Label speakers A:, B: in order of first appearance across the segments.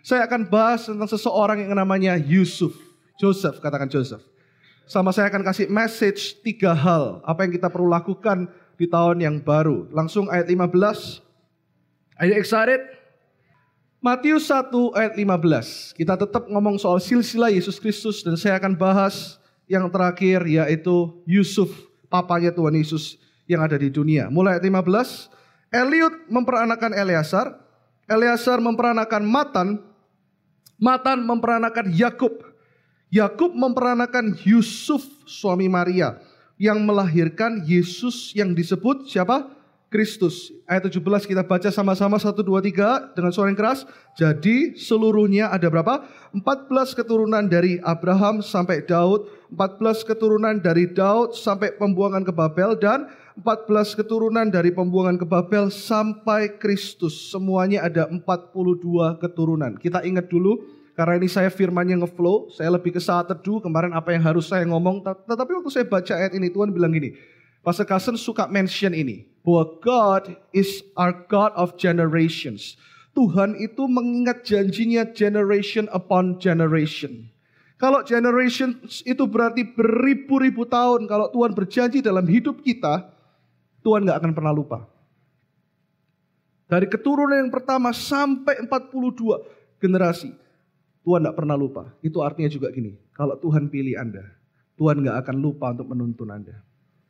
A: Saya akan bahas tentang seseorang yang namanya Yusuf. Joseph, katakan Joseph. Sama saya akan kasih message tiga hal. Apa yang kita perlu lakukan di tahun yang baru. Langsung ayat 15. Are you excited? Matius 1 ayat 15. Kita tetap ngomong soal silsilah Yesus Kristus dan saya akan bahas yang terakhir yaitu Yusuf, papanya Tuhan Yesus yang ada di dunia. Mulai ayat 15. Eliud memperanakan Eleazar, Eleazar memperanakan Matan, Matan memperanakan Yakub, Yakub memperanakan Yusuf suami Maria yang melahirkan Yesus yang disebut siapa? Kristus. Ayat 17 kita baca sama-sama 1 2 3 dengan suara yang keras. Jadi seluruhnya ada berapa? 14 keturunan dari Abraham sampai Daud, 14 keturunan dari Daud sampai pembuangan ke Babel dan 14 keturunan dari pembuangan ke Babel sampai Kristus. Semuanya ada 42 keturunan. Kita ingat dulu karena ini saya firmannya ngeflow, saya lebih ke saat teduh kemarin apa yang harus saya ngomong. Tetapi waktu saya baca ayat ini Tuhan bilang gini, Pastor Carson suka mention ini bahwa God is our God of generations. Tuhan itu mengingat janjinya generation upon generation. Kalau generation itu berarti beribu-ribu tahun. Kalau Tuhan berjanji dalam hidup kita, Tuhan gak akan pernah lupa. Dari keturunan yang pertama sampai 42 generasi. Tuhan gak pernah lupa. Itu artinya juga gini. Kalau Tuhan pilih Anda, Tuhan gak akan lupa untuk menuntun Anda.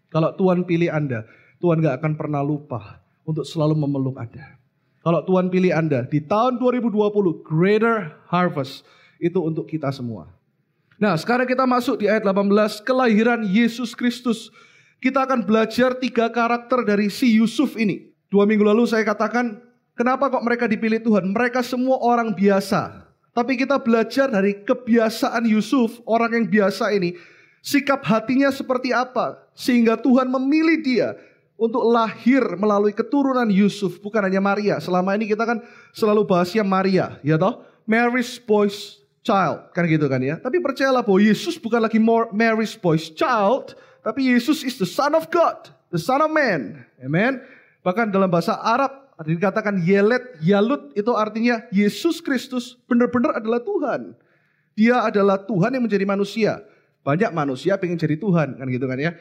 A: Kalau Tuhan pilih Anda, Tuhan gak akan pernah lupa untuk selalu memeluk Anda. Kalau Tuhan pilih Anda di tahun 2020, greater harvest itu untuk kita semua. Nah sekarang kita masuk di ayat 18, kelahiran Yesus Kristus. Kita akan belajar tiga karakter dari si Yusuf ini. Dua minggu lalu saya katakan, kenapa kok mereka dipilih Tuhan? Mereka semua orang biasa. Tapi kita belajar dari kebiasaan Yusuf, orang yang biasa ini. Sikap hatinya seperti apa? Sehingga Tuhan memilih dia untuk lahir melalui keturunan Yusuf, bukan hanya Maria. Selama ini kita kan selalu bahasnya Maria, ya toh? Mary's boy's child, kan gitu kan ya. Tapi percayalah bahwa Yesus bukan lagi Mary's boy's child, tapi Yesus is the son of God, the son of man. Amen. Bahkan dalam bahasa Arab dikatakan Yelet, Yalut itu artinya Yesus Kristus benar-benar adalah Tuhan. Dia adalah Tuhan yang menjadi manusia. Banyak manusia pengen jadi Tuhan, kan gitu kan ya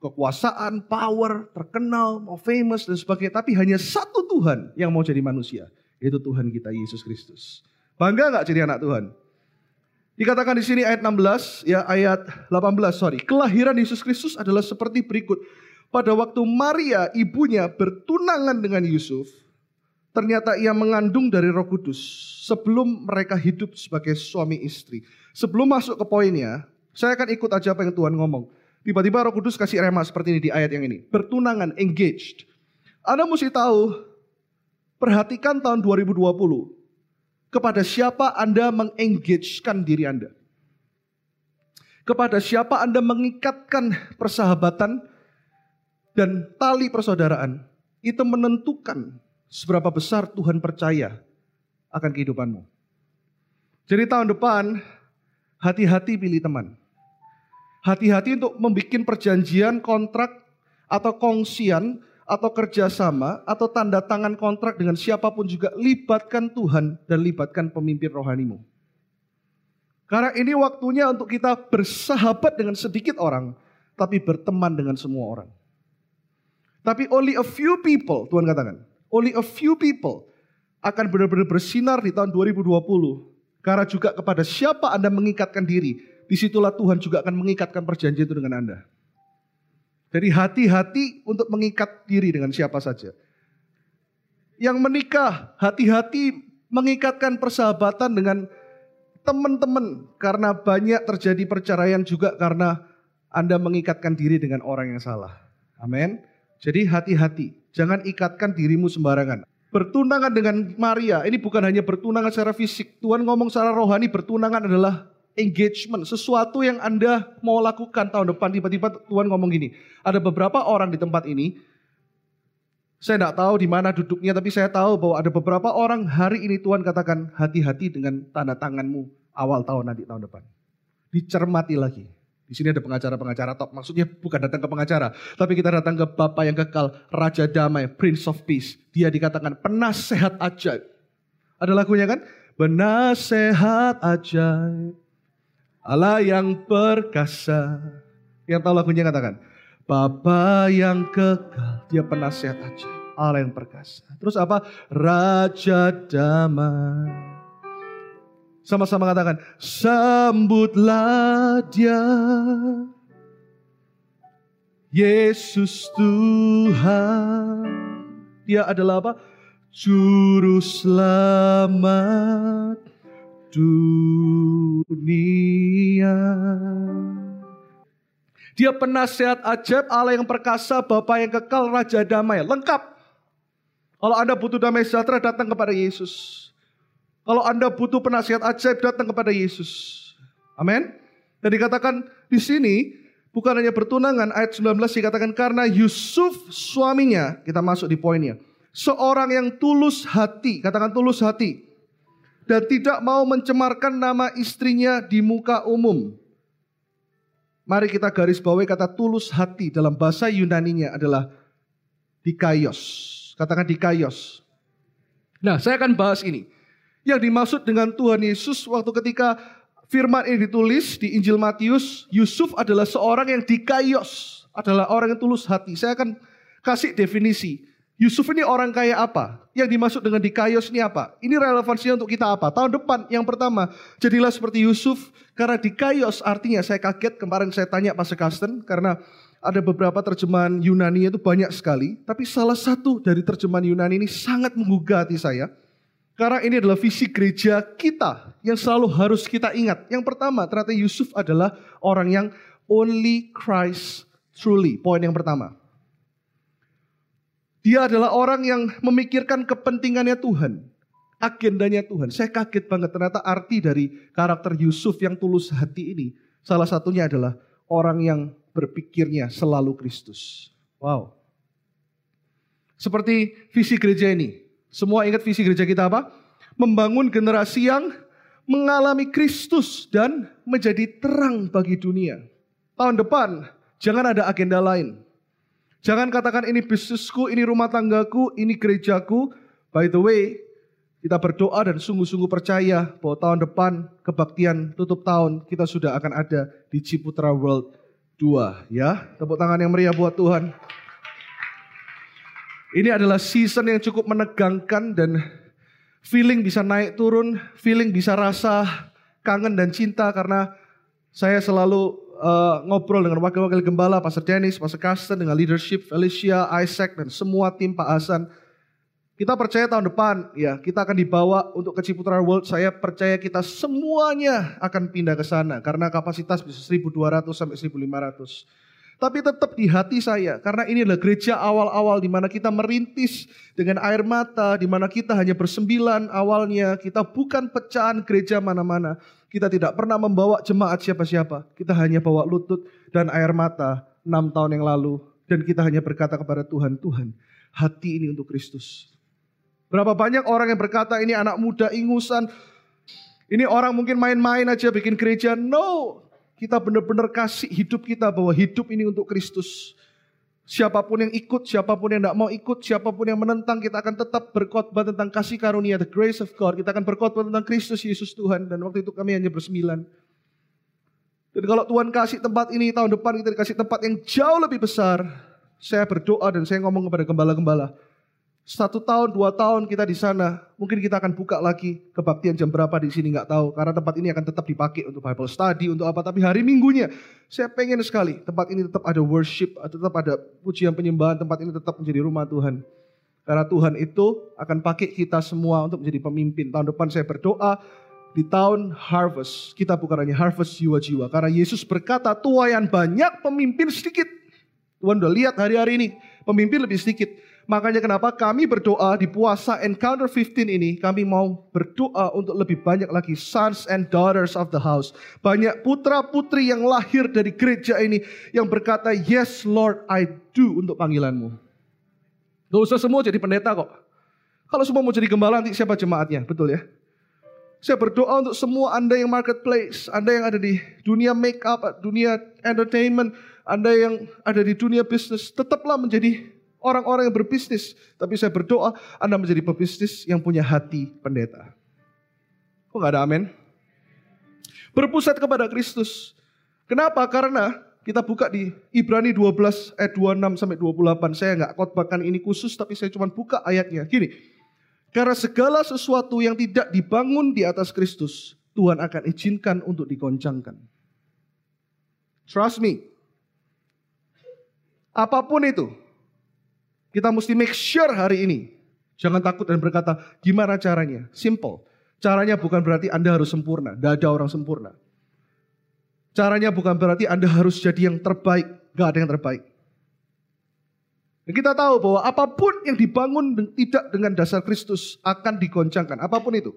A: kekuasaan, power, terkenal, mau famous dan sebagainya. Tapi hanya satu Tuhan yang mau jadi manusia. Yaitu Tuhan kita Yesus Kristus. Bangga nggak jadi anak Tuhan? Dikatakan di sini ayat 16, ya ayat 18, sorry. Kelahiran Yesus Kristus adalah seperti berikut. Pada waktu Maria ibunya bertunangan dengan Yusuf, ternyata ia mengandung dari roh kudus sebelum mereka hidup sebagai suami istri. Sebelum masuk ke poinnya, saya akan ikut aja apa yang Tuhan ngomong. Tiba-tiba Roh Kudus kasih rema seperti ini di ayat yang ini. Bertunangan, engaged. Anda mesti tahu, perhatikan tahun 2020. Kepada siapa Anda mengengagekan diri Anda. Kepada siapa Anda mengikatkan persahabatan dan tali persaudaraan. Itu menentukan seberapa besar Tuhan percaya akan kehidupanmu. Jadi tahun depan, hati-hati pilih teman. Hati-hati untuk membuat perjanjian kontrak atau kongsian atau kerjasama atau tanda tangan kontrak dengan siapa pun juga libatkan Tuhan dan libatkan pemimpin rohanimu. Karena ini waktunya untuk kita bersahabat dengan sedikit orang, tapi berteman dengan semua orang. Tapi only a few people, Tuhan katakan, only a few people akan benar-benar bersinar di tahun 2020. Karena juga kepada siapa Anda mengikatkan diri, di situlah Tuhan juga akan mengikatkan perjanjian itu dengan Anda. Jadi hati-hati untuk mengikat diri dengan siapa saja. Yang menikah, hati-hati mengikatkan persahabatan dengan teman-teman. Karena banyak terjadi perceraian juga karena Anda mengikatkan diri dengan orang yang salah. Amin. Jadi hati-hati, jangan ikatkan dirimu sembarangan. Bertunangan dengan Maria, ini bukan hanya bertunangan secara fisik. Tuhan ngomong secara rohani, bertunangan adalah engagement, sesuatu yang Anda mau lakukan tahun depan, tiba-tiba Tuhan ngomong gini, ada beberapa orang di tempat ini, saya tidak tahu di mana duduknya, tapi saya tahu bahwa ada beberapa orang hari ini Tuhan katakan hati-hati dengan tanda tanganmu awal tahun nanti tahun depan. Dicermati lagi. Di sini ada pengacara-pengacara top. Maksudnya bukan datang ke pengacara, tapi kita datang ke Bapak yang kekal, Raja Damai, Prince of Peace. Dia dikatakan penasehat ajaib. Ada lagunya kan? Benasehat ajaib. Allah yang perkasa. Yang tahu lagunya katakan. Bapa yang kekal. Dia penasehat ajaib. Allah yang perkasa. Terus apa? Raja damai. Sama-sama katakan, sambutlah dia. Yesus Tuhan. Dia adalah apa? Juru selamat dunia. Dia penasehat ajaib, Allah yang perkasa, Bapa yang kekal, Raja damai. Lengkap. Kalau Anda butuh damai sejahtera, datang kepada Yesus. Kalau Anda butuh penasihat ajaib, datang kepada Yesus. Amin. Dan dikatakan di sini, bukan hanya bertunangan, ayat 19 dikatakan karena Yusuf suaminya, kita masuk di poinnya seorang yang tulus hati, katakan tulus hati, dan tidak mau mencemarkan nama istrinya di muka umum. Mari kita garis bawahi kata tulus hati dalam bahasa Yunaninya adalah dikaios. Katakan dikaios. Nah, saya akan bahas ini. Yang dimaksud dengan Tuhan Yesus waktu ketika firman ini ditulis di Injil Matius, Yusuf adalah seorang yang dikaios, adalah orang yang tulus hati. Saya akan kasih definisi. Yusuf ini orang kaya apa? Yang dimaksud dengan dikayos ini apa? Ini relevansinya untuk kita apa? Tahun depan yang pertama, jadilah seperti Yusuf. Karena dikayos artinya saya kaget kemarin saya tanya Pastor Kasten. Karena ada beberapa terjemahan Yunani itu banyak sekali. Tapi salah satu dari terjemahan Yunani ini sangat menggugah hati saya. Karena ini adalah visi gereja kita yang selalu harus kita ingat. Yang pertama ternyata Yusuf adalah orang yang only Christ truly. Poin yang pertama. Dia adalah orang yang memikirkan kepentingannya Tuhan. Agendanya Tuhan. Saya kaget banget ternyata arti dari karakter Yusuf yang tulus hati ini. Salah satunya adalah orang yang berpikirnya selalu Kristus. Wow. Seperti visi gereja ini. Semua ingat visi gereja kita apa? Membangun generasi yang mengalami Kristus dan menjadi terang bagi dunia. Tahun depan jangan ada agenda lain. Jangan katakan ini bisnisku, ini rumah tanggaku, ini gerejaku. By the way, kita berdoa dan sungguh-sungguh percaya bahwa tahun depan kebaktian tutup tahun kita sudah akan ada di Ciputra World 2 ya. Tepuk tangan yang meriah buat Tuhan. Ini adalah season yang cukup menegangkan dan feeling bisa naik turun, feeling bisa rasa kangen dan cinta karena saya selalu uh, ngobrol dengan wakil-wakil gembala, Pastor Dennis, Pastor Carsten, dengan leadership Felicia, Isaac, dan semua tim Pak Hasan. Kita percaya tahun depan ya kita akan dibawa untuk ke Ciputra World. Saya percaya kita semuanya akan pindah ke sana karena kapasitas bisa 1200 sampai 1500. Tapi tetap di hati saya karena ini adalah gereja awal-awal di mana kita merintis dengan air mata, di mana kita hanya bersembilan awalnya, kita bukan pecahan gereja mana-mana. Kita tidak pernah membawa jemaat siapa-siapa. Kita hanya bawa lutut dan air mata enam tahun yang lalu. Dan kita hanya berkata kepada Tuhan, Tuhan hati ini untuk Kristus. Berapa banyak orang yang berkata ini anak muda ingusan. Ini orang mungkin main-main aja bikin gereja. No, kita benar-benar kasih hidup kita bahwa hidup ini untuk Kristus. Siapa pun yang ikut, siapa pun yang tidak mau ikut, siapa pun yang menentang, kita akan tetap berkhotbah tentang kasih karunia, the grace of God. Kita akan berkhotbah tentang Kristus Yesus Tuhan. Dan waktu itu kami hanya bersembilan. Dan kalau Tuhan kasih tempat ini, tahun depan kita dikasih tempat yang jauh lebih besar. Saya berdoa dan saya ngomong kepada gembala-gembala. Satu tahun, dua tahun kita di sana, mungkin kita akan buka lagi kebaktian jam berapa di sini nggak tahu, karena tempat ini akan tetap dipakai untuk Bible study, untuk apa. Tapi hari Minggunya, saya pengen sekali tempat ini tetap ada worship, tetap ada pujian penyembahan, tempat ini tetap menjadi rumah Tuhan. Karena Tuhan itu akan pakai kita semua untuk menjadi pemimpin. Tahun depan saya berdoa di tahun harvest, kita bukan hanya harvest jiwa-jiwa. Karena Yesus berkata, tuayan banyak, pemimpin sedikit. Tuhan udah lihat hari-hari ini, pemimpin lebih sedikit. Makanya kenapa kami berdoa di puasa Encounter 15 ini, kami mau berdoa untuk lebih banyak lagi sons and daughters of the house. Banyak putra-putri yang lahir dari gereja ini yang berkata, yes Lord I do untuk panggilanmu. Gak usah semua jadi pendeta kok. Kalau semua mau jadi gembala nanti siapa jemaatnya, betul ya? Saya berdoa untuk semua Anda yang marketplace, Anda yang ada di dunia make up, dunia entertainment, Anda yang ada di dunia bisnis, tetaplah menjadi orang-orang yang berbisnis. Tapi saya berdoa Anda menjadi pebisnis yang punya hati pendeta. Kok nggak ada amin? Berpusat kepada Kristus. Kenapa? Karena kita buka di Ibrani 12 ayat 26 sampai 28. Saya nggak khotbahkan ini khusus tapi saya cuma buka ayatnya. Gini. Karena segala sesuatu yang tidak dibangun di atas Kristus, Tuhan akan izinkan untuk digoncangkan. Trust me. Apa pun itu, kita mesti make sure hari ini. Jangan takut dan berkata, gimana caranya? Simple. Caranya bukan berarti Anda harus sempurna. Tidak ada orang sempurna. Caranya bukan berarti Anda harus jadi yang terbaik. Gak ada yang terbaik. Dan kita tahu bahwa apa pun yang dibangun tidak dengan dasar Kristus akan digoncangkan. Apa pun itu.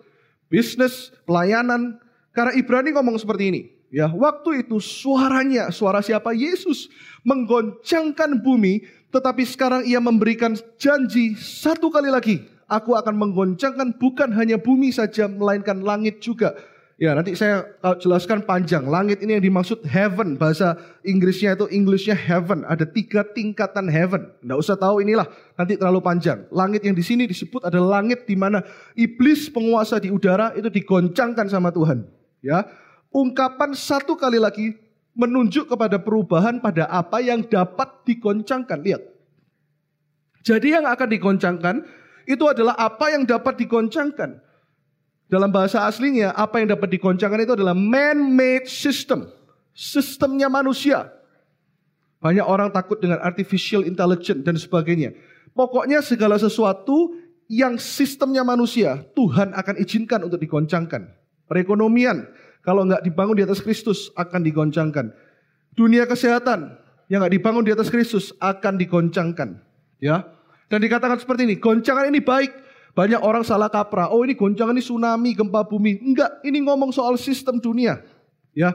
A: Bisnis, pelayanan. Karena Ibrani ngomong seperti ini. Ya, waktu itu suaranya, suara siapa? Yesus menggoncangkan bumi, tetapi sekarang ia memberikan janji satu kali lagi. Aku akan menggoncangkan bukan hanya bumi saja, melainkan langit juga. Ya nanti saya jelaskan panjang. Langit ini yang dimaksud heaven. Bahasa Inggrisnya itu Englishnya heaven. Ada tiga tingkatan heaven. Tidak usah tahu inilah. Nanti terlalu panjang. Langit yang di sini disebut adalah langit di mana iblis penguasa di udara itu digoncangkan sama Tuhan. Ya, ungkapan satu kali lagi menunjuk kepada perubahan pada apa yang dapat digoncangkan. Lihat. Jadi yang akan digoncangkan itu adalah apa yang dapat digoncangkan. Dalam bahasa aslinya, apa yang dapat digoncangkan itu adalah man-made system. Sistemnya manusia. Banyak orang takut dengan artificial intelligence dan sebagainya. Pokoknya segala sesuatu yang sistemnya manusia, Tuhan akan izinkan untuk digoncangkan. Perekonomian, kalau nggak dibangun di atas Kristus, akan digoncangkan. Dunia kesehatan, yang nggak dibangun di atas Kristus, akan digoncangkan. Ya, dan dikatakan seperti ini, goncangan ini baik, banyak orang salah kaprah. Oh ini goncangan ini tsunami, gempa bumi. Enggak, ini ngomong soal sistem dunia. Ya,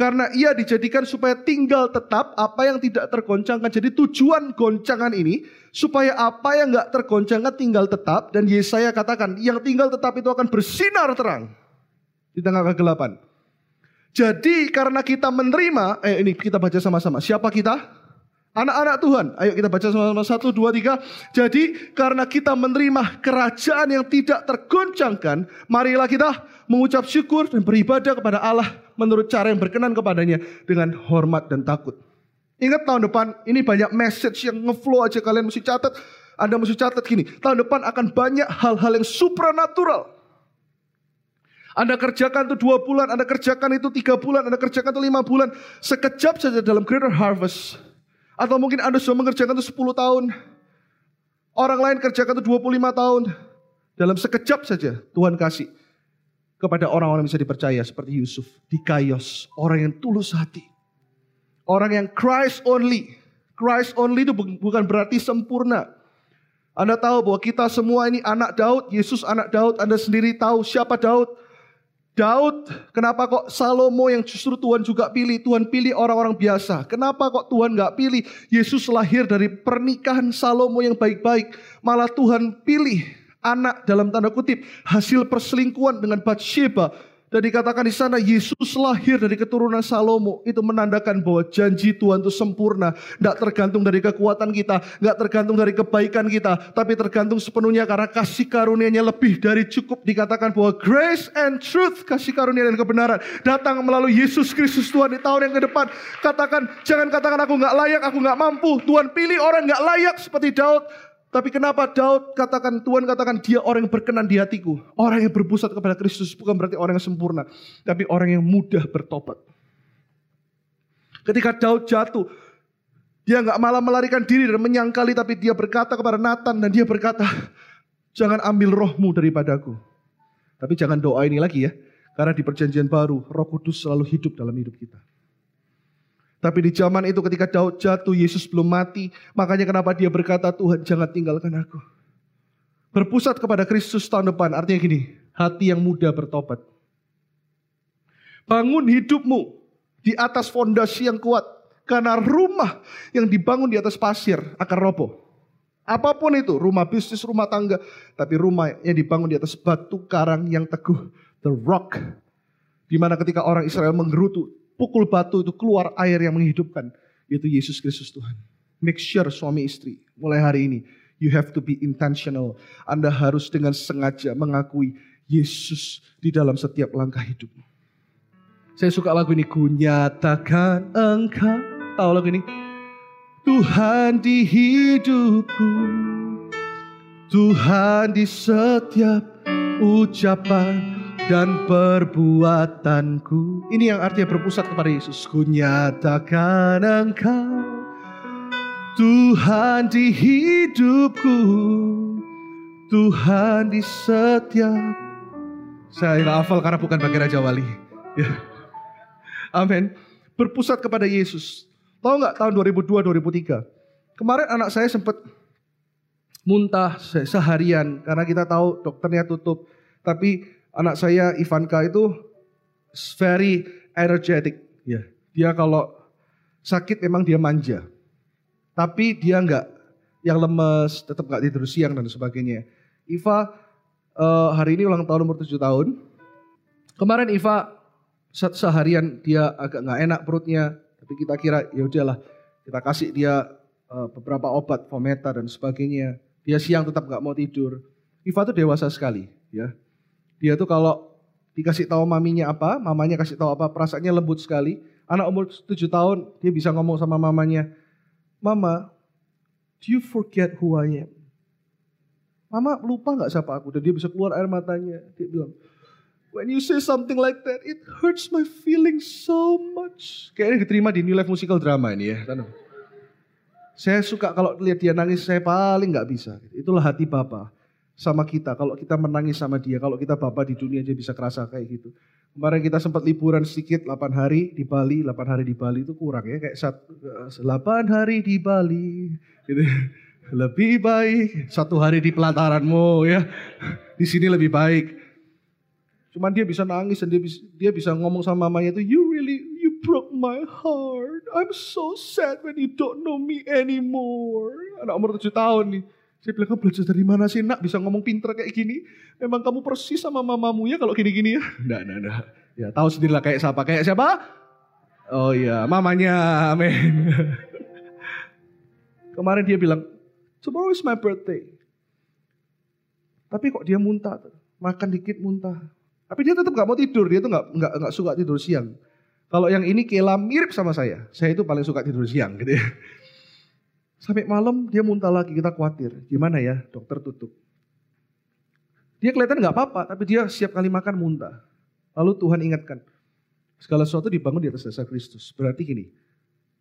A: karena ia dijadikan supaya tinggal tetap apa yang tidak tergoncangkan. Jadi tujuan goncangan ini supaya apa yang enggak tergoncangkan tinggal tetap. Dan Yesaya katakan yang tinggal tetap itu akan bersinar terang di tengah kegelapan. Jadi karena kita menerima, eh ini kita baca sama-sama. Siapa kita? Anak-anak Tuhan, ayo kita baca sama-sama satu, dua, tiga. Jadi karena kita menerima kerajaan yang tidak tergoncangkan, marilah kita mengucap syukur dan beribadah kepada Allah menurut cara yang berkenan kepadanya dengan hormat dan takut. Ingat tahun depan ini banyak message yang ngeflow aja kalian mesti catat. Anda mesti catat gini, tahun depan akan banyak hal-hal yang supranatural. Anda kerjakan itu dua bulan, Anda kerjakan itu tiga bulan, Anda kerjakan itu lima bulan. Sekejap saja dalam Greater Harvest atau mungkin Anda sudah mengerjakan itu 10 tahun. Orang lain kerjakan itu 25 tahun. Dalam sekejap saja Tuhan kasih kepada orang-orang yang bisa dipercaya seperti Yusuf. Di Kaios, orang yang tulus hati. Orang yang Christ only. Christ only itu bukan berarti sempurna. Anda tahu bahwa kita semua ini anak Daud, Yesus anak Daud, Anda sendiri tahu siapa Daud. Daud, kenapa kok Salomo yang justru Tuhan juga pilih? Tuhan pilih orang-orang biasa. Kenapa kok Tuhan nggak pilih Yesus lahir dari pernikahan Salomo yang baik-baik? Malah Tuhan pilih anak dalam tanda kutip hasil perselingkuhan dengan Bathsheba dan dikatakan di sana Yesus lahir dari keturunan Salomo. Itu menandakan bahwa janji Tuhan itu sempurna. Tidak tergantung dari kekuatan kita. Tidak tergantung dari kebaikan kita. Tapi tergantung sepenuhnya karena kasih karunia-Nya lebih dari cukup. Dikatakan bahwa grace and truth, kasih karunia dan kebenaran. Datang melalui Yesus Kristus Tuhan di tahun yang ke depan. Katakan, jangan katakan aku nggak layak, aku nggak mampu. Tuhan pilih orang nggak layak seperti Daud. Tapi kenapa Daud katakan Tuhan katakan dia orang yang berkenan di hatiku. Orang yang berpusat kepada Kristus bukan berarti orang yang sempurna. Tapi orang yang mudah bertobat. Ketika Daud jatuh. Dia nggak malah melarikan diri dan menyangkali. Tapi dia berkata kepada Nathan dan dia berkata. Jangan ambil rohmu daripadaku. Tapi jangan doa ini lagi ya. Karena di perjanjian baru roh kudus selalu hidup dalam hidup kita. Tapi di zaman itu ketika Daud jatuh, Yesus belum mati. Makanya kenapa dia berkata, Tuhan jangan tinggalkan aku. Berpusat kepada Kristus tahun depan. Artinya gini, hati yang mudah bertobat. Bangun hidupmu di atas fondasi yang kuat. Karena rumah yang dibangun di atas pasir akan roboh. Apa pun itu, rumah bisnis, rumah tangga. Tapi rumah yang dibangun di atas batu karang yang teguh. The rock. Di mana ketika orang Israel menggerutu, pukul batu itu keluar air yang menghidupkan. Yaitu Yesus Kristus Tuhan. Make sure suami istri mulai hari ini. You have to be intentional. Anda harus dengan sengaja mengakui Yesus di dalam setiap langkah hidupmu. Saya suka lagu ini. Ku nyatakan engkau. Tahu lagu ini? Tuhan di hidupku. Tuhan di setiap ucapan dan perbuatanku. Ini yang artinya berpusat kepada Yesus. Ku nyatakan engkau Tuhan di hidupku. Tuhan di setiap. Saya nggak hafal karena bukan bagian Raja Wali. Ya. Amin. Berpusat kepada Yesus. Tahu nggak tahun 2002-2003? Kemarin anak saya sempat muntah seharian karena kita tahu dokternya tutup. Tapi anak saya Ivanka itu very energetic. Ya, dia kalau sakit memang dia manja. Tapi dia nggak yang lemes, tetap nggak tidur siang dan sebagainya. Iva uh, hari ini ulang tahun umur 7 tahun. Kemarin Iva seharian dia agak nggak enak perutnya, tapi kita kira ya udahlah kita kasih dia uh, beberapa obat fometa dan sebagainya. Dia siang tetap nggak mau tidur. Iva tuh dewasa sekali, ya. Dia tuh kalau dikasih tahu maminya apa, mamanya kasih tahu apa, perasaannya lembut sekali. Anak umur 7 tahun, dia bisa ngomong sama mamanya, Mama, do you forget who I am? Mama lupa nggak siapa aku? Dan dia bisa keluar air matanya. Dia bilang, When you say something like that, it hurts my feelings so much. Kayaknya diterima di New Life Musical Drama ini ya. Saya suka kalau lihat dia nangis, saya paling nggak bisa. Itulah hati Bapak sama kita. Kalau kita menangis sama dia, kalau kita Bapak di dunia aja bisa kerasa kayak gitu. Kemarin kita sempat liburan sedikit, 8 hari di Bali, 8 hari di Bali itu kurang ya. Kayak satu, 8 hari di Bali. Gitu. Lebih baik satu hari di pelataranmu ya. Di sini lebih baik. Cuman dia bisa nangis dan dia bisa, dia bisa ngomong sama mamanya itu, you really, you broke my heart. I'm so sad when you don't know me anymore. Anak umur 7 tahun nih. Saya bilang, kamu belajar dari mana sih nak bisa ngomong pinter kayak gini? Memang kamu persis sama mamamu ya kalau gini-gini ya? Enggak, enggak, enggak. Ya tahu sendirilah kayak siapa. Kayak siapa? Oh iya, mamanya, amin. Kemarin dia bilang, tomorrow is my birthday. Tapi kok dia muntah, makan dikit muntah. Tapi dia tetap gak mau tidur, dia tuh gak, gak, gak suka tidur siang. Kalau yang ini Kela mirip sama saya, saya itu paling suka tidur siang gitu ya. Sampai malam dia muntah lagi, kita khawatir. Gimana ya, dokter tutup. Dia kelihatan gak apa-apa, tapi dia siap kali makan muntah. Lalu Tuhan ingatkan, segala sesuatu dibangun di atas dasar Kristus. Berarti gini,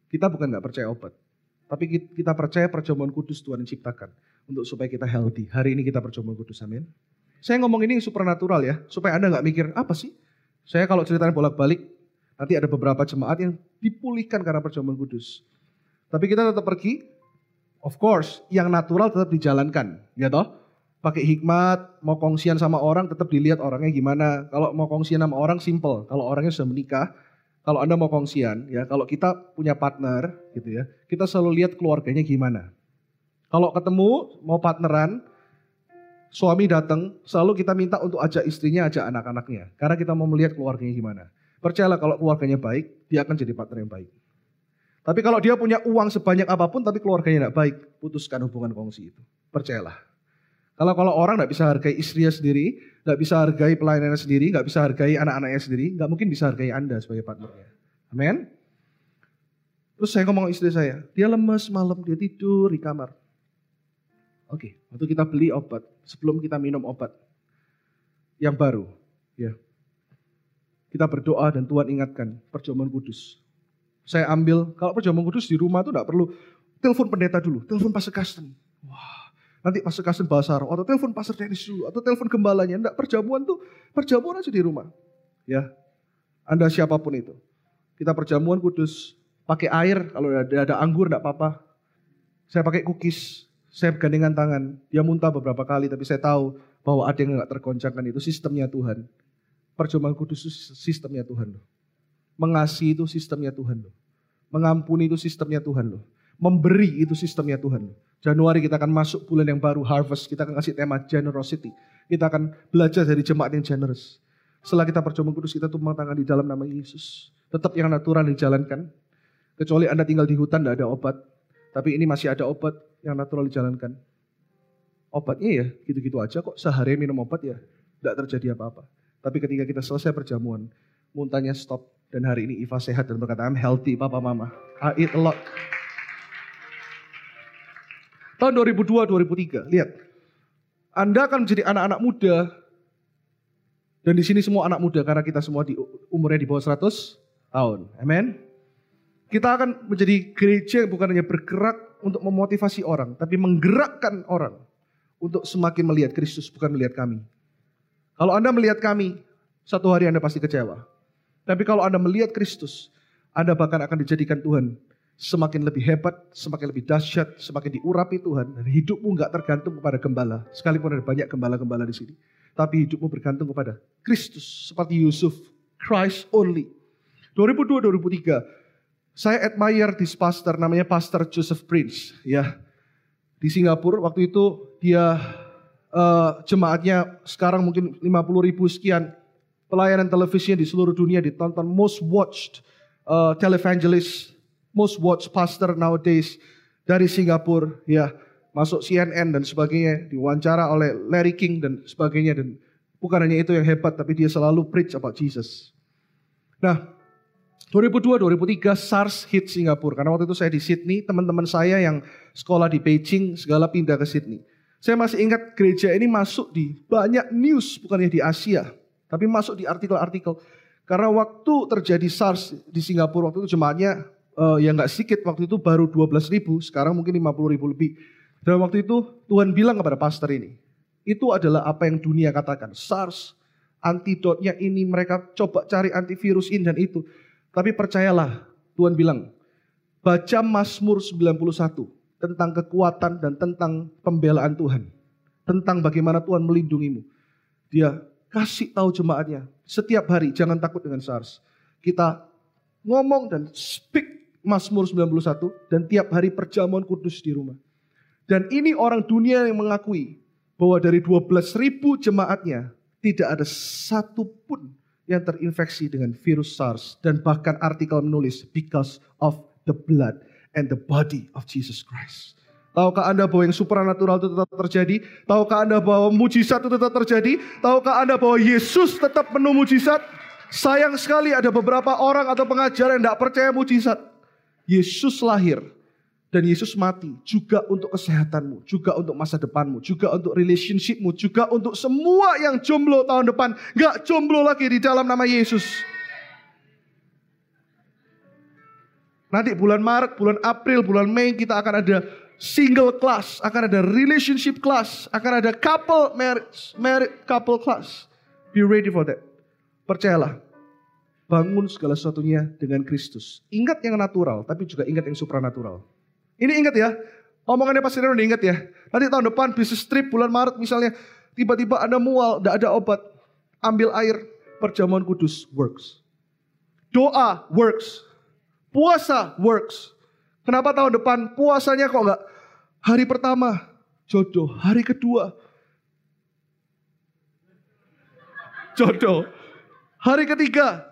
A: kita bukan gak percaya obat. Tapi kita percaya perjamuan kudus Tuhan yang ciptakan. Untuk supaya kita healthy. Hari ini kita perjamuan kudus, amin. Saya ngomong ini supernatural ya, supaya Anda nggak mikir, apa sih? Saya kalau ceritain bolak-balik, nanti ada beberapa jemaat yang dipulihkan karena perjamuan kudus. Tapi kita tetap pergi, of course, yang natural tetap dijalankan, ya toh? Pakai hikmat, mau kongsian sama orang tetap dilihat orangnya gimana. Kalau mau kongsian sama orang simple, kalau orangnya sudah menikah, kalau Anda mau kongsian, ya kalau kita punya partner gitu ya, kita selalu lihat keluarganya gimana. Kalau ketemu mau partneran, suami datang, selalu kita minta untuk ajak istrinya, ajak anak-anaknya. Karena kita mau melihat keluarganya gimana. Percayalah kalau keluarganya baik, dia akan jadi partner yang baik. Tapi kalau dia punya uang sebanyak apa pun tapi keluarganya tidak baik, putuskan hubungan kongsi itu. Percayalah. Kalau kalau orang tidak bisa hargai istrinya sendiri, tidak bisa hargai pelayanannya sendiri, nggak bisa hargai anak-anaknya sendiri, nggak mungkin bisa hargai Anda sebagai partnernya. Amin. Terus saya ngomong istri saya, dia lemes malam, dia tidur di kamar. Oke, waktu kita beli obat, sebelum kita minum obat yang baru, ya. Kita berdoa dan Tuhan ingatkan perjamuan kudus. Saya ambil, kalau perjamuan kudus di rumah tuh tidak perlu telepon pendeta dulu, telepon pastor Kasten. Wah, nanti pastor Kasten bahasa roh, atau telepon pastor Dennis dulu, atau telepon gembalanya. Enggak, perjamuan tuh, perjamuan aja di rumah. Ya, Anda siapa pun itu. Kita perjamuan kudus, pakai air, kalau ada, ada anggur enggak apa-apa. Saya pakai cookies, saya gandengan tangan, dia muntah beberapa kali, tapi saya tahu bahwa ada yang nggak tergoncangkan itu sistemnya Tuhan. Perjumpaan kudus itu sistemnya Tuhan loh. Mengasihi itu sistemnya Tuhan loh. Mengampuni itu sistemnya Tuhan loh. Memberi itu sistemnya Tuhan loh. Januari kita akan masuk bulan yang baru, harvest. Kita akan kasih tema generosity. Kita akan belajar dari jemaat yang generous. Setelah kita perjumpaan kudus, kita tumpang tangan di dalam nama Yesus. Tetap yang natural dijalankan. Kecuali Anda tinggal di hutan, tidak ada obat. Tapi ini masih ada obat yang natural dijalankan. Obatnya ya gitu-gitu aja kok sehari minum obat ya. tidak terjadi apa-apa. Tapi ketika kita selesai perjamuan, muntahnya stop. Dan hari ini Iva sehat dan berkata, I'm healthy, papa mama. I eat a lot. Tahun 2002-2003, lihat. Anda akan menjadi anak-anak muda. Dan di sini semua anak muda karena kita semua di umurnya di bawah 100 tahun. Amen. Kita akan menjadi gereja yang bukan hanya bergerak untuk memotivasi orang, tapi menggerakkan orang untuk semakin melihat Kristus, bukan melihat kami. Kalau Anda melihat kami, satu hari Anda pasti kecewa. Tapi kalau Anda melihat Kristus, Anda bahkan akan dijadikan Tuhan semakin lebih hebat, semakin lebih dahsyat, semakin diurapi Tuhan. Dan hidupmu nggak tergantung kepada gembala. Sekalipun ada banyak gembala-gembala di sini. Tapi hidupmu bergantung kepada Kristus. Seperti Yusuf, Christ only. 2002-2003, saya admire this pastor namanya Pastor Joseph Prince ya. Di Singapura waktu itu dia uh, jemaatnya sekarang mungkin 50 ribu sekian. Pelayanan televisinya di seluruh dunia ditonton most watched uh, televangelist, most watched pastor nowadays dari Singapura ya. Masuk CNN dan sebagainya, diwawancara oleh Larry King dan sebagainya dan bukan hanya itu yang hebat tapi dia selalu preach about Jesus. Nah, 2002-2003 SARS hit Singapura. Karena waktu itu saya di Sydney, teman-teman saya yang sekolah di Beijing segala pindah ke Sydney. Saya masih ingat gereja ini masuk di banyak news, bukannya di Asia. Tapi masuk di artikel-artikel. Karena waktu terjadi SARS di Singapura, waktu itu jemaatnya uh, ya nggak sedikit, waktu itu baru 12 ribu, sekarang mungkin 50 ribu lebih. Dan waktu itu Tuhan bilang kepada pastor ini, itu adalah apa yang dunia katakan. SARS, antidotnya ini, mereka coba cari antivirus ini dan itu. Tapi percayalah, Tuhan bilang, baca Mazmur 91 tentang kekuatan dan tentang pembelaan Tuhan. Tentang bagaimana Tuhan melindungimu. Dia kasih tahu jemaatnya, setiap hari jangan takut dengan SARS. Kita ngomong dan speak Mazmur 91 dan tiap hari perjamuan kudus di rumah. Dan ini orang dunia yang mengakui bahwa dari 12 ribu jemaatnya tidak ada satu pun yang terinfeksi dengan virus SARS dan bahkan artikel menulis because of the blood and the body of Jesus Christ. Tahukah Anda bahwa yang supranatural itu tetap terjadi? Tahukah Anda bahwa mujizat itu tetap terjadi? Tahukah Anda bahwa Yesus tetap penuh mujizat? Sayang sekali ada beberapa orang atau pengajar yang tidak percaya mujizat. Yesus lahir dan Yesus mati juga untuk kesehatanmu, juga untuk masa depanmu, juga untuk relationshipmu, juga untuk semua yang jomblo tahun depan. Gak jomblo lagi di dalam nama Yesus. Nanti bulan Maret, bulan April, bulan Mei kita akan ada single class, akan ada relationship class, akan ada couple marriage, married couple class. Be ready for that. Percayalah, bangun segala sesuatunya dengan Kristus. Ingat yang natural, tapi juga ingat yang supranatural. Ini ingat ya, omongannya Pak Sireno ingat ya. Nanti tahun depan bisnis trip bulan Maret misalnya, tiba-tiba ada mual, tidak ada obat. Ambil air, perjamuan kudus works. Doa works. Puasa works. Kenapa tahun depan puasanya kok enggak hari pertama jodoh, hari kedua jodoh, hari ketiga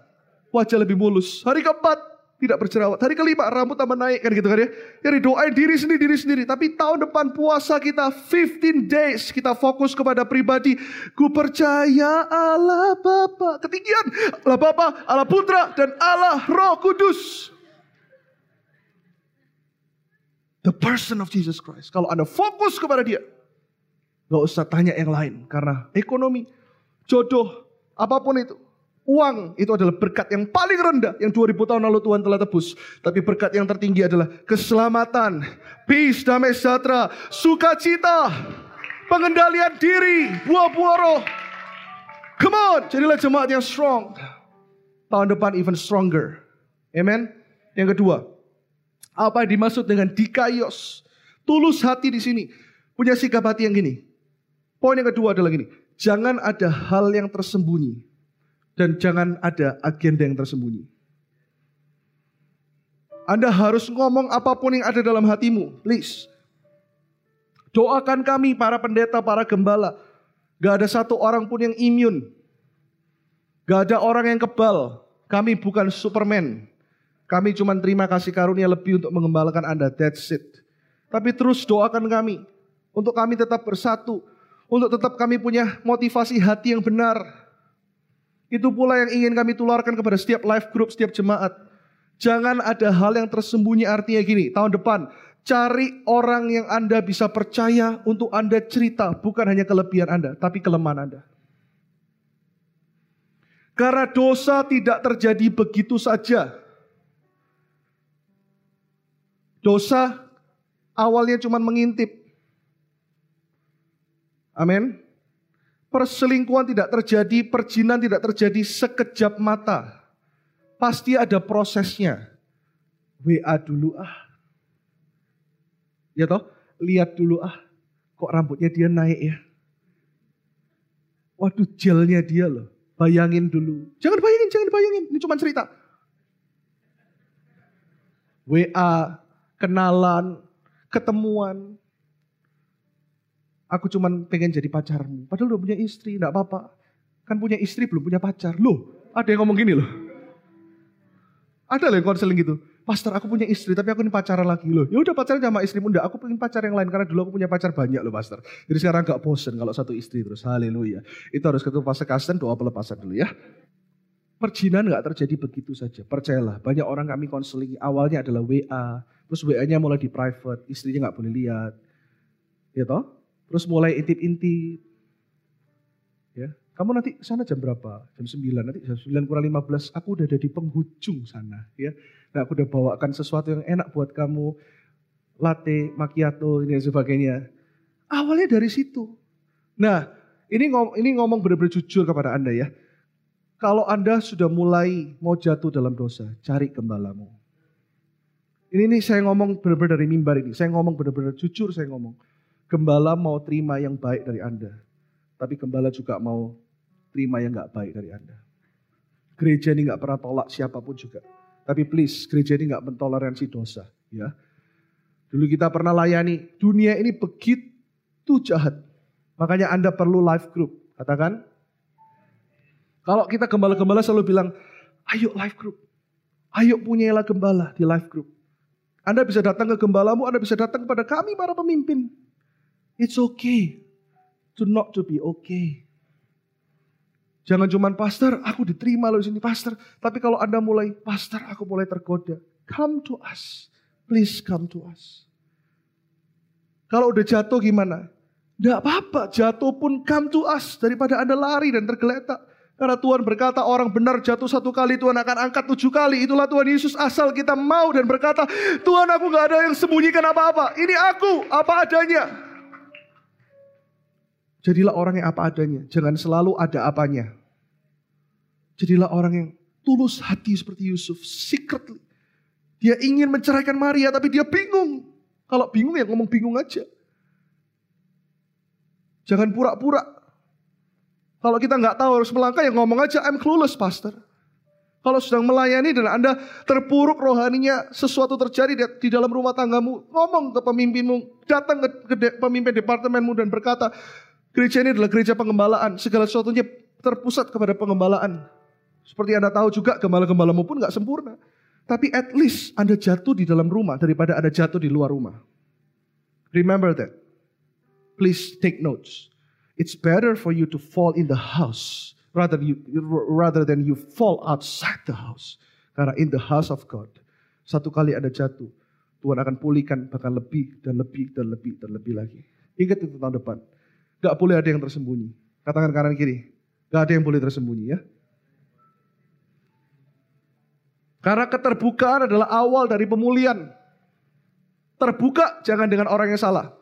A: wajah lebih mulus, hari keempat tidak berjerawat. Hari kelima rambut tambah naik kan gitu kan ya. Jadi doain diri sendiri, diri sendiri. Tapi tahun depan puasa kita 15 days. Kita fokus kepada pribadi. Ku percaya Allah Bapa. Ketinggian. Allah Bapa, Allah Putra, dan Allah Roh Kudus. The person of Jesus Christ. Kalau Anda fokus kepada dia. Gak usah tanya yang lain. Karena ekonomi, jodoh, apa pun itu. Uang itu adalah berkat yang paling rendah yang 2000 tahun lalu Tuhan telah tebus. Tapi berkat yang tertinggi adalah keselamatan, peace, damai sejahtera, sukacita, pengendalian diri, buah-buah roh. Come on, jadilah jemaat yang strong. Tahun depan even stronger. Amen. Yang kedua, apa yang dimaksud dengan dikaios? Tulus hati di sini. Punya sikap hati yang gini. Poin yang kedua adalah gini. Jangan ada hal yang tersembunyi dan jangan ada agenda yang tersembunyi. Anda harus ngomong apa pun yang ada dalam hatimu, please. Doakan kami para pendeta, para gembala. Gak ada satu orang pun yang imun. Gak ada orang yang kebal. Kami bukan Superman. Kami cuma terima kasih karunia lebih untuk mengembalakan Anda. That's it. Tapi terus doakan kami. Untuk kami tetap bersatu. Untuk tetap kami punya motivasi hati yang benar. Itu pula yang ingin kami tularkan kepada setiap live group, setiap jemaat. Jangan ada hal yang tersembunyi artinya gini. Tahun depan, cari orang yang Anda bisa percaya untuk Anda cerita. Bukan hanya kelebihan Anda, tapi kelemahan Anda. Karena dosa tidak terjadi begitu saja. Dosa awalnya cuma mengintip. Amin. Perselingkuhan tidak terjadi, perjinan tidak terjadi sekejap mata. Pasti ada prosesnya. WA dulu ah. Ya toh, lihat dulu ah. Kok rambutnya dia naik ya? Waduh gelnya dia loh. Bayangin dulu. Jangan bayangin, jangan bayangin. Ini cuma cerita. WA, kenalan, ketemuan, Aku cuma pengen jadi pacarmu. Padahal udah punya istri, enggak apa-apa. Kan punya istri belum punya pacar. Loh, ada yang ngomong gini loh. Ada loh yang konseling gitu. Pastor aku punya istri tapi aku ini pacaran lagi loh. Ya udah pacaran sama istrimu enggak. Aku pengen pacar yang lain karena dulu aku punya pacar banyak loh pastor. Jadi sekarang gak bosen kalau satu istri terus. Haleluya. Itu harus ketemu pastor kasten doa pelepasan dulu ya. Perjinan gak terjadi begitu saja. Percayalah banyak orang kami konseling awalnya adalah WA. Terus WA-nya mulai di private. Istrinya gak boleh lihat. Ya toh? Terus mulai intip-intip. Ya, kamu nanti sana jam berapa? Jam 9, nanti jam 9 kurang 15, aku udah ada di penghujung sana. ya. Nah aku udah bawakan sesuatu yang enak buat kamu. Latte, macchiato, ini dan sebagainya. Awalnya dari situ. Nah, ini ngom ini ngomong benar-benar jujur kepada Anda ya. Kalau Anda sudah mulai mau jatuh dalam dosa, cari gembalamu. Ini nih saya ngomong benar-benar dari mimbar ini. Saya ngomong benar-benar jujur saya ngomong. Gembala mau terima yang baik dari Anda. Tapi gembala juga mau terima yang gak baik dari Anda. Gereja ini gak pernah tolak siapa pun juga. Tapi please, gereja ini gak mentoleransi dosa. ya. Dulu kita pernah layani, dunia ini begitu jahat. Makanya Anda perlu live group. Katakan, kalau kita gembala-gembala selalu bilang, ayo live group. Ayo punyailah gembala di live group. Anda bisa datang ke gembalamu, Anda bisa datang kepada kami para pemimpin. It's okay to not to be okay. Jangan cuma pastor, aku diterima loh di sini pastor. Tapi kalau Anda mulai, pastor aku mulai tergoda. Come to us. Please come to us. Kalau udah jatuh gimana? Tidak apa-apa, jatuh pun come to us. Daripada Anda lari dan tergeletak. Karena Tuhan berkata orang benar jatuh satu kali, Tuhan akan angkat tujuh kali. Itulah Tuhan Yesus asal kita mau dan berkata, Tuhan aku gak ada yang sembunyikan apa-apa. Ini aku, apa adanya. Jadilah orang yang apa adanya, jangan selalu ada apanya. Jadilah orang yang tulus hati seperti Yusuf, secretly. Dia ingin menceraikan Maria tapi dia bingung. Kalau bingung ya ngomong bingung aja. Jangan pura-pura. Kalau kita nggak tahu harus melangkah ya ngomong aja I'm clueless pastor. Kalau sedang melayani dan Anda terpuruk rohaninya, sesuatu terjadi di dalam rumah tanggamu, ngomong ke pemimpinmu, datang ke, ke pemimpin departemenmu dan berkata, Gereja ini adalah gereja pengembalaan. Segala sesuatunya terpusat kepada pengembalaan. Seperti Anda tahu juga gembala-gembalamu pun gak sempurna. Tapi at least Anda jatuh di dalam rumah daripada Anda jatuh di luar rumah. Remember that. Please take notes. It's better for you to fall in the house rather you rather than you fall outside the house. Karena in the house of God, satu kali Anda jatuh, Tuhan akan pulihkan bahkan lebih dan lebih dan lebih dan lebih lagi. Ingat itu tahun depan. Gak boleh ada yang tersembunyi. Katakan kanan kiri. Gak ada yang boleh tersembunyi ya. Karena keterbukaan adalah awal dari pemulihan. Terbuka jangan dengan orang yang salah.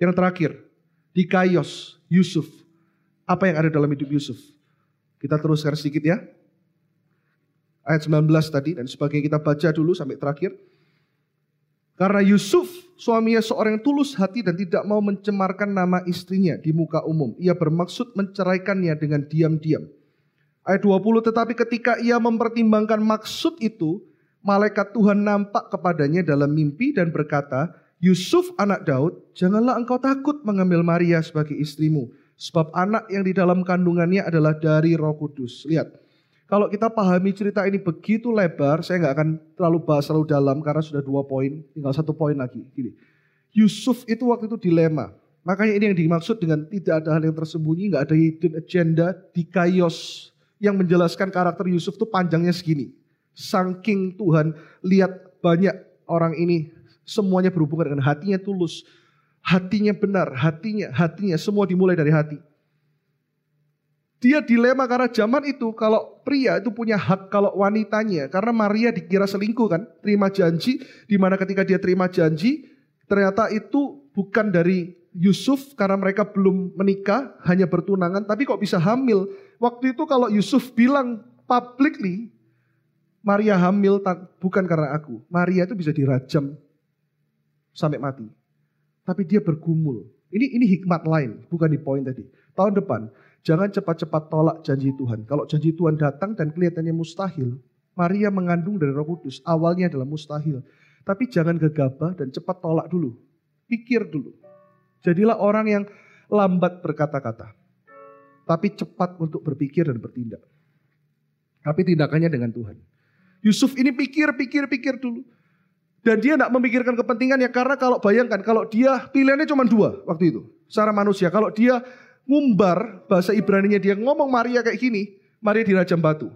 A: Yang terakhir, di Kaios, Yusuf. Apa yang ada dalam hidup Yusuf? Kita teruskan sedikit ya. Ayat 19 tadi dan sebagai kita baca dulu sampai terakhir. Karena Yusuf suaminya seorang yang tulus hati dan tidak mau mencemarkan nama istrinya di muka umum. Ia bermaksud menceraikannya dengan diam-diam. Ayat 20, tetapi ketika ia mempertimbangkan maksud itu, malaikat Tuhan nampak kepadanya dalam mimpi dan berkata, Yusuf anak Daud, janganlah engkau takut mengambil Maria sebagai istrimu. Sebab anak yang di dalam kandungannya adalah dari roh kudus. Lihat, kalau kita pahami cerita ini begitu lebar, saya nggak akan terlalu bahas terlalu dalam karena sudah dua poin, tinggal satu poin lagi. Gini, Yusuf itu waktu itu dilema. Makanya ini yang dimaksud dengan tidak ada hal yang tersembunyi, nggak ada hidden agenda, di kaios yang menjelaskan karakter Yusuf tuh panjangnya segini. Saking Tuhan lihat banyak orang ini semuanya berhubungan dengan hatinya tulus, hatinya benar, hatinya, hatinya semua dimulai dari hati. Dia dilema karena zaman itu kalau pria itu punya hak kalau wanitanya karena Maria dikira selingkuh kan, terima janji di mana ketika dia terima janji ternyata itu bukan dari Yusuf karena mereka belum menikah, hanya bertunangan tapi kok bisa hamil. Waktu itu kalau Yusuf bilang publicly Maria hamil bukan karena aku. Maria itu bisa dirajam sampai mati. Tapi dia bergumul. Ini ini hikmat lain, bukan di poin tadi. Tahun depan Jangan cepat-cepat tolak janji Tuhan. Kalau janji Tuhan datang dan kelihatannya mustahil, Maria mengandung dari Roh Kudus. Awalnya adalah mustahil. Tapi jangan gegabah dan cepat tolak dulu. Pikir dulu. Jadilah orang yang lambat berkata-kata. Tapi cepat untuk berpikir dan bertindak. Tapi tindakannya dengan Tuhan. Yusuf ini pikir, pikir, pikir dulu. Dan dia tidak memikirkan kepentingannya karena kalau bayangkan kalau dia pilihannya cuma dua waktu itu. Secara manusia. Kalau dia ngumbar bahasa Ibrani-nya dia ngomong Maria kayak gini, Maria dirajam batu.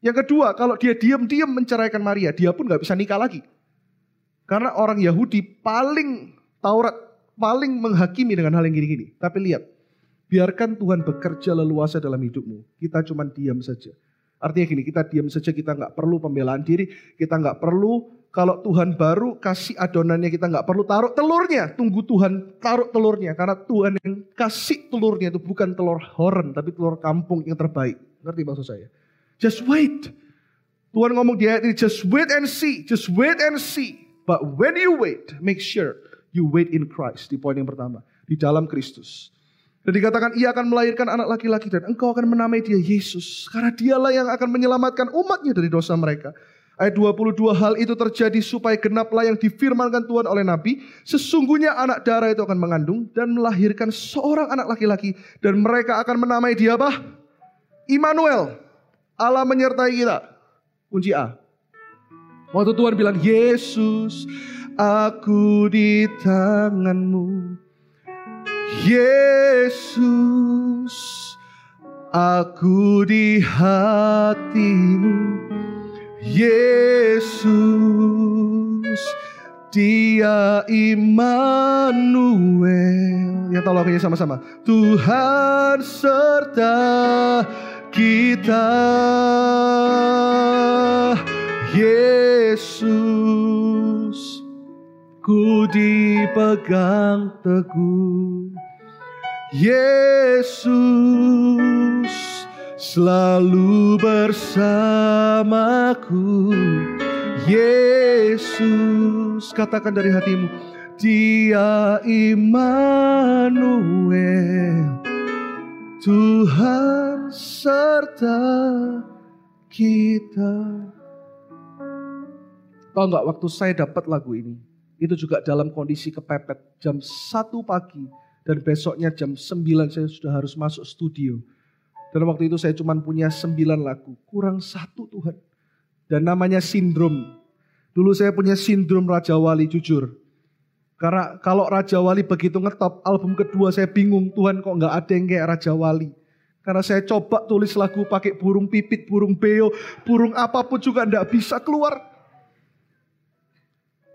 A: Yang kedua, kalau dia diam-diam menceraikan Maria, dia pun nggak bisa nikah lagi. Karena orang Yahudi paling Taurat paling menghakimi dengan hal yang gini-gini. Tapi lihat, biarkan Tuhan bekerja leluasa dalam hidupmu. Kita cuma diam saja. Artinya gini, kita diam saja, kita nggak perlu pembelaan diri, kita nggak perlu kalau Tuhan baru kasih adonannya kita nggak perlu taruh telurnya, tunggu Tuhan taruh telurnya karena Tuhan yang kasih telurnya itu bukan telur horen tapi telur kampung yang terbaik. Ngerti maksud saya? Just wait. Tuhan ngomong di ayat ini, just wait and see, just wait and see. But when you wait, make sure you wait in Christ. Di poin yang pertama, di dalam Kristus. Dan dikatakan ia akan melahirkan anak laki-laki dan engkau akan menamai dia Yesus. Karena dialah yang akan menyelamatkan umatnya dari dosa mereka. Ayat 22 hal itu terjadi supaya genaplah yang difirmankan Tuhan oleh Nabi. Sesungguhnya anak darah itu akan mengandung dan melahirkan seorang anak laki-laki. Dan mereka akan menamai dia apa? Immanuel. Allah menyertai kita. Kunci A. Waktu Tuhan bilang, Yesus, aku di tanganmu. Yesus, aku di hatimu. Yesus, dia Immanuel. Ya tahu lagunya sama-sama. Tuhan serta kita. Yesus, ku dipegang teguh. Yesus selalu bersamaku. Yesus, katakan dari hatimu, Dia Immanuel. Tuhan serta kita. Tahu nggak waktu saya dapat lagu ini, itu juga dalam kondisi kepepet jam 1 pagi dan besoknya jam 9 saya sudah harus masuk studio. Dan waktu itu saya cuma punya 9 lagu, kurang satu Tuhan. Dan namanya sindrom. Dulu saya punya sindrom Raja Wali jujur. Karena kalau Raja Wali begitu ngetop, album kedua saya bingung Tuhan kok nggak ada yang kayak Raja Wali. Karena saya coba tulis lagu pakai burung pipit, burung beo, burung apa pun juga nggak bisa keluar.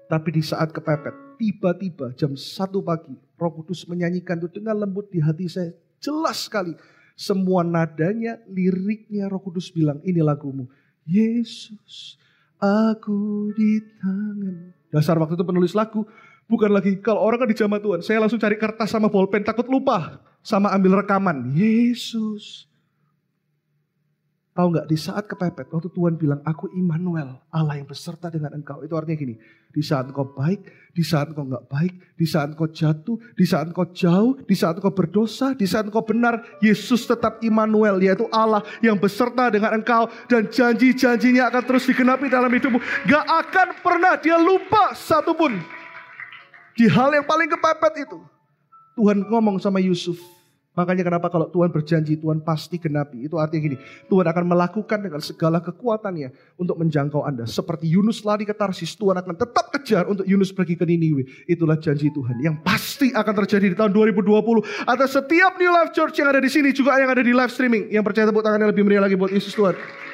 A: Tapi di saat kepepet, tiba-tiba jam satu pagi, Roh Kudus menyanyikan itu dengan lembut di hati saya. Jelas sekali, semua nadanya, liriknya Roh Kudus bilang, ini lagumu. Yesus, aku di tangan. Dasar waktu itu penulis lagu, bukan lagi kalau orang kan di zaman Tuhan, saya langsung cari kertas sama bolpen takut lupa sama ambil rekaman. Yesus, Tahu nggak di saat kepepet waktu Tuhan bilang aku Immanuel Allah yang beserta dengan engkau. Itu artinya gini di saat engkau baik di saat engkau nggak baik di saat engkau jatuh di saat engkau jauh di saat engkau berdosa di saat engkau benar Yesus tetap Immanuel yaitu Allah yang beserta dengan engkau dan janji-janjinya akan terus digenapi dalam hidupmu. Gak akan pernah dia lupa satupun. Di hal yang paling kepepet itu Tuhan ngomong sama Yusuf Makanya kenapa kalau Tuhan berjanji, Tuhan pasti genapi. Itu artinya gini, Tuhan akan melakukan dengan segala kekuatannya untuk menjangkau Anda. Seperti Yunus lari ke Tarsis, Tuhan akan tetap kejar untuk Yunus pergi ke Niniwe. Itulah janji Tuhan yang pasti akan terjadi di tahun 2020. Atas setiap New Life Church yang ada di sini, juga yang ada di live streaming. Yang percaya tepuk tangannya lebih meriah lagi buat Yesus Tuhan.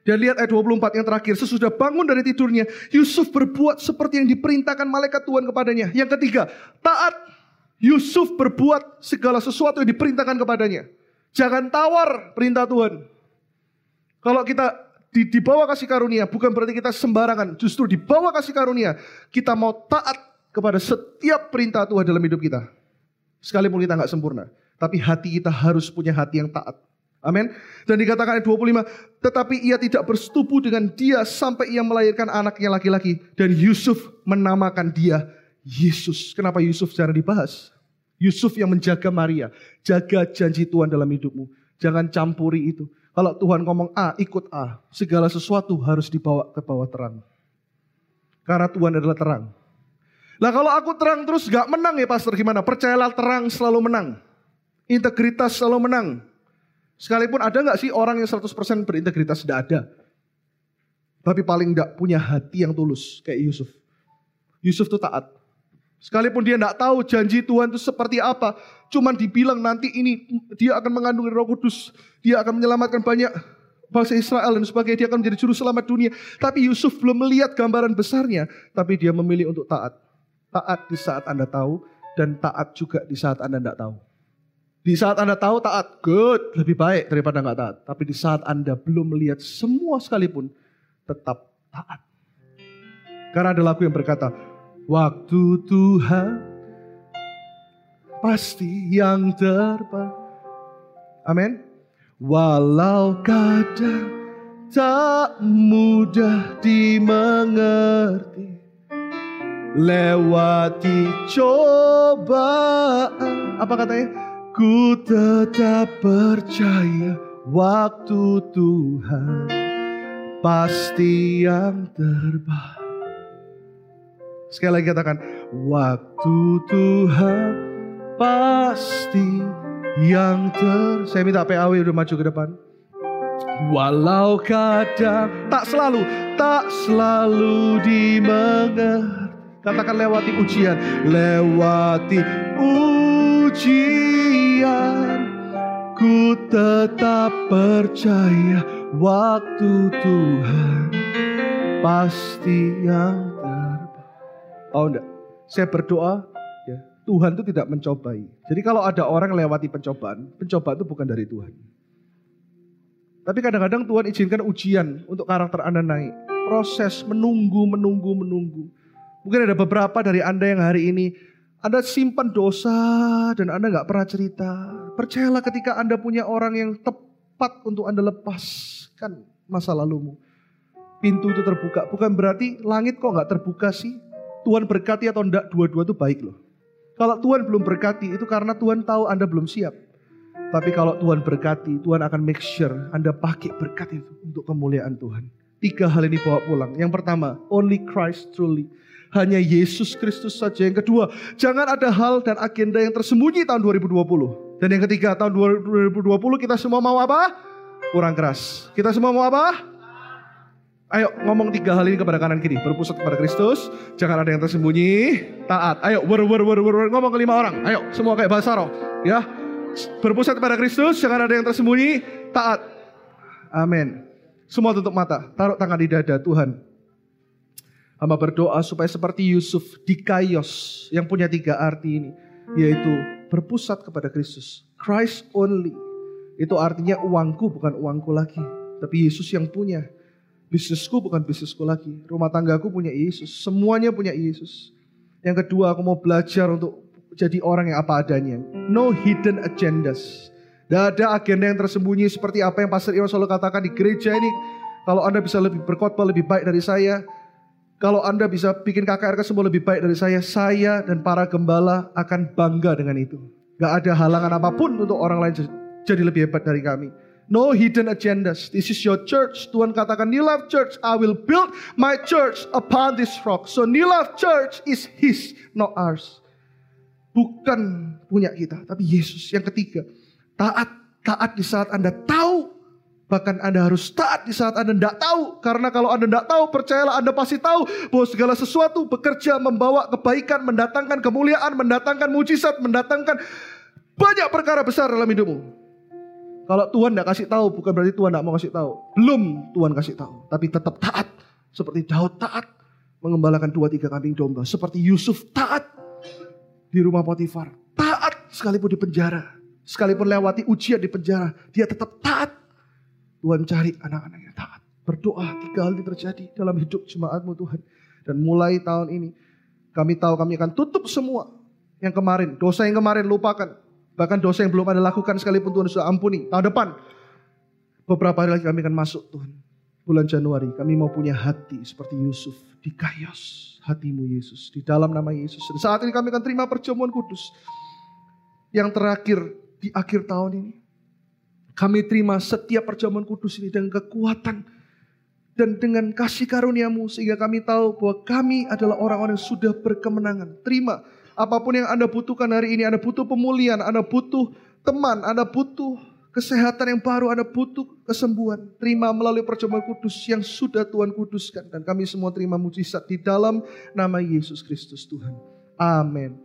A: Dan lihat ayat 24 yang terakhir. Sesudah bangun dari tidurnya, Yusuf berbuat seperti yang diperintahkan malaikat Tuhan kepadanya. Yang ketiga, taat. Yusuf berbuat segala sesuatu yang diperintahkan kepadanya. Jangan tawar perintah Tuhan. Kalau kita di, di bawah kasih karunia, bukan berarti kita sembarangan. Justru di bawah kasih karunia, kita mau taat kepada setiap perintah Tuhan dalam hidup kita. Sekalipun kita nggak sempurna. Tapi hati kita harus punya hati yang taat. Amin. Dan dikatakan ayat 25, tetapi ia tidak bersetubuh dengan dia sampai ia melahirkan anaknya laki-laki. Dan Yusuf menamakan dia Yesus. Kenapa Yusuf jarang dibahas? Yusuf yang menjaga Maria. Jaga janji Tuhan dalam hidupmu. Jangan campuri itu. Kalau Tuhan ngomong A, ikut A. Segala sesuatu harus dibawa ke bawah terang. Karena Tuhan adalah terang. Nah kalau aku terang terus gak menang ya pastor gimana? Percayalah terang selalu menang. Integritas selalu menang. Sekalipun ada nggak sih orang yang 100% berintegritas? Tidak ada. Tapi paling tidak punya hati yang tulus kayak Yusuf. Yusuf itu taat. Sekalipun dia tidak tahu janji Tuhan itu seperti apa. Cuman dibilang nanti ini dia akan mengandung roh kudus. Dia akan menyelamatkan banyak bangsa Israel dan sebagainya. Dia akan menjadi juru selamat dunia. Tapi Yusuf belum melihat gambaran besarnya. Tapi dia memilih untuk taat. Taat di saat Anda tahu. Dan taat juga di saat Anda tidak tahu. Di saat Anda tahu taat, good, lebih baik daripada nggak taat. Tapi di saat Anda belum melihat semua sekalipun, tetap taat. Karena ada lagu yang berkata, waktu Tuhan pasti yang terbaik. Amin. Walau kadang tak mudah dimengerti lewati cobaan. Apa katanya? Ku tetap percaya waktu Tuhan pasti yang terbaik. Sekali lagi katakan, waktu Tuhan pasti yang ter... Saya minta PAW udah maju ke depan. Walau kadang tak selalu, tak selalu dimengerti. Katakan lewati ujian, lewati ujian ku tetap percaya waktu Tuhan pasti yang terbaik. Oh enggak, saya berdoa ya Tuhan itu tidak mencobai. Jadi kalau ada orang lewati pencobaan, pencobaan itu bukan dari Tuhan. Tapi kadang-kadang Tuhan izinkan ujian untuk karakter Anda naik. Proses menunggu, menunggu, menunggu. Mungkin ada beberapa dari Anda yang hari ini anda simpan dosa dan Anda nggak pernah cerita. Percayalah ketika Anda punya orang yang tepat untuk Anda lepaskan masa lalumu. Pintu itu terbuka. Bukan berarti langit kok nggak terbuka sih. Tuhan berkati atau enggak, dua-dua itu baik loh. Kalau Tuhan belum berkati, itu karena Tuhan tahu Anda belum siap. Tapi kalau Tuhan berkati, Tuhan akan make sure Anda pakai berkat itu untuk kemuliaan Tuhan. Tiga hal ini bawa pulang. Yang pertama, only Christ truly hanya Yesus Kristus saja. Yang kedua, jangan ada hal dan agenda yang tersembunyi tahun 2020. Dan yang ketiga, tahun 2020 kita semua mau apa? Kurang keras. Kita semua mau apa? Ayo ngomong tiga hal ini kepada kanan kiri. Berpusat kepada Kristus. Jangan ada yang tersembunyi. Taat. Ayo wer wer wer wer, wer. ngomong ke lima orang. Ayo semua kayak bahasa roh. Ya. Berpusat kepada Kristus. Jangan ada yang tersembunyi. Taat. Amin. Semua tutup mata. Taruh tangan di dada Tuhan. Hamba berdoa supaya seperti Yusuf di Kaios yang punya tiga arti ini. Yaitu berpusat kepada Kristus. Christ only. Itu artinya uangku bukan uangku lagi. Tapi Yesus yang punya. Bisnisku bukan bisnisku lagi. Rumah tanggaku punya Yesus. Semuanya punya Yesus. Yang kedua aku mau belajar untuk jadi orang yang apa adanya. No hidden agendas. Tidak ada agenda yang tersembunyi seperti apa yang Pastor Iwan selalu katakan di gereja ini. Kalau Anda bisa lebih berkhotbah lebih baik dari saya, kalau Anda bisa bikin KKRK semua lebih baik dari saya, saya dan para gembala akan bangga dengan itu. Gak ada halangan apa pun untuk orang lain jadi lebih hebat dari kami. No hidden agendas. This is your church. Tuhan katakan, New Life Church, I will build my church upon this rock. So New Life Church is His, not ours. bukan punya kita, tapi Yesus. Yang ketiga, taat. Taat di saat Anda tahu. Bahkan Anda harus taat di saat Anda tidak tahu. Karena kalau Anda tidak tahu, percayalah Anda pasti tahu bahwa segala sesuatu bekerja membawa kebaikan, mendatangkan kemuliaan, mendatangkan mujizat, mendatangkan banyak perkara besar dalam hidupmu. Kalau Tuhan tidak kasih tahu, bukan berarti Tuhan tidak mau kasih tahu. Belum Tuhan kasih tahu, tapi tetap taat. Seperti Daud taat mengembalakan dua tiga kambing domba. Seperti Yusuf taat di rumah Potifar. Taat sekalipun di penjara. Sekalipun lewati ujian di penjara, dia tetap taat. Tuhan cari anak-anak yang taat. Berdoa tiga hal ini terjadi dalam hidup jemaatmu Tuhan. Dan mulai tahun ini, kami tahu kami akan tutup semua yang kemarin. Dosa yang kemarin lupakan. Bahkan dosa yang belum ada lakukan sekalipun Tuhan sudah ampuni. Tahun depan, beberapa hari lagi kami akan masuk Tuhan. Bulan Januari, kami mau punya hati seperti Yusuf. Dikayos hatimu Yesus. Di dalam nama Yesus. Dan saat ini kami akan terima perjamuan kudus. Yang terakhir, di akhir tahun ini. Kami terima setiap perjamuan kudus ini dengan kekuatan dan dengan kasih karuniamu sehingga kami tahu bahwa kami adalah orang-orang yang sudah berkemenangan. Terima apa pun yang Anda butuhkan hari ini. Anda butuh pemulihan, Anda butuh teman, Anda butuh kesehatan yang baru, Anda butuh kesembuhan. Terima melalui perjamuan kudus yang sudah Tuhan kuduskan. Dan kami semua terima mujizat di dalam nama Yesus Kristus Tuhan. Amin.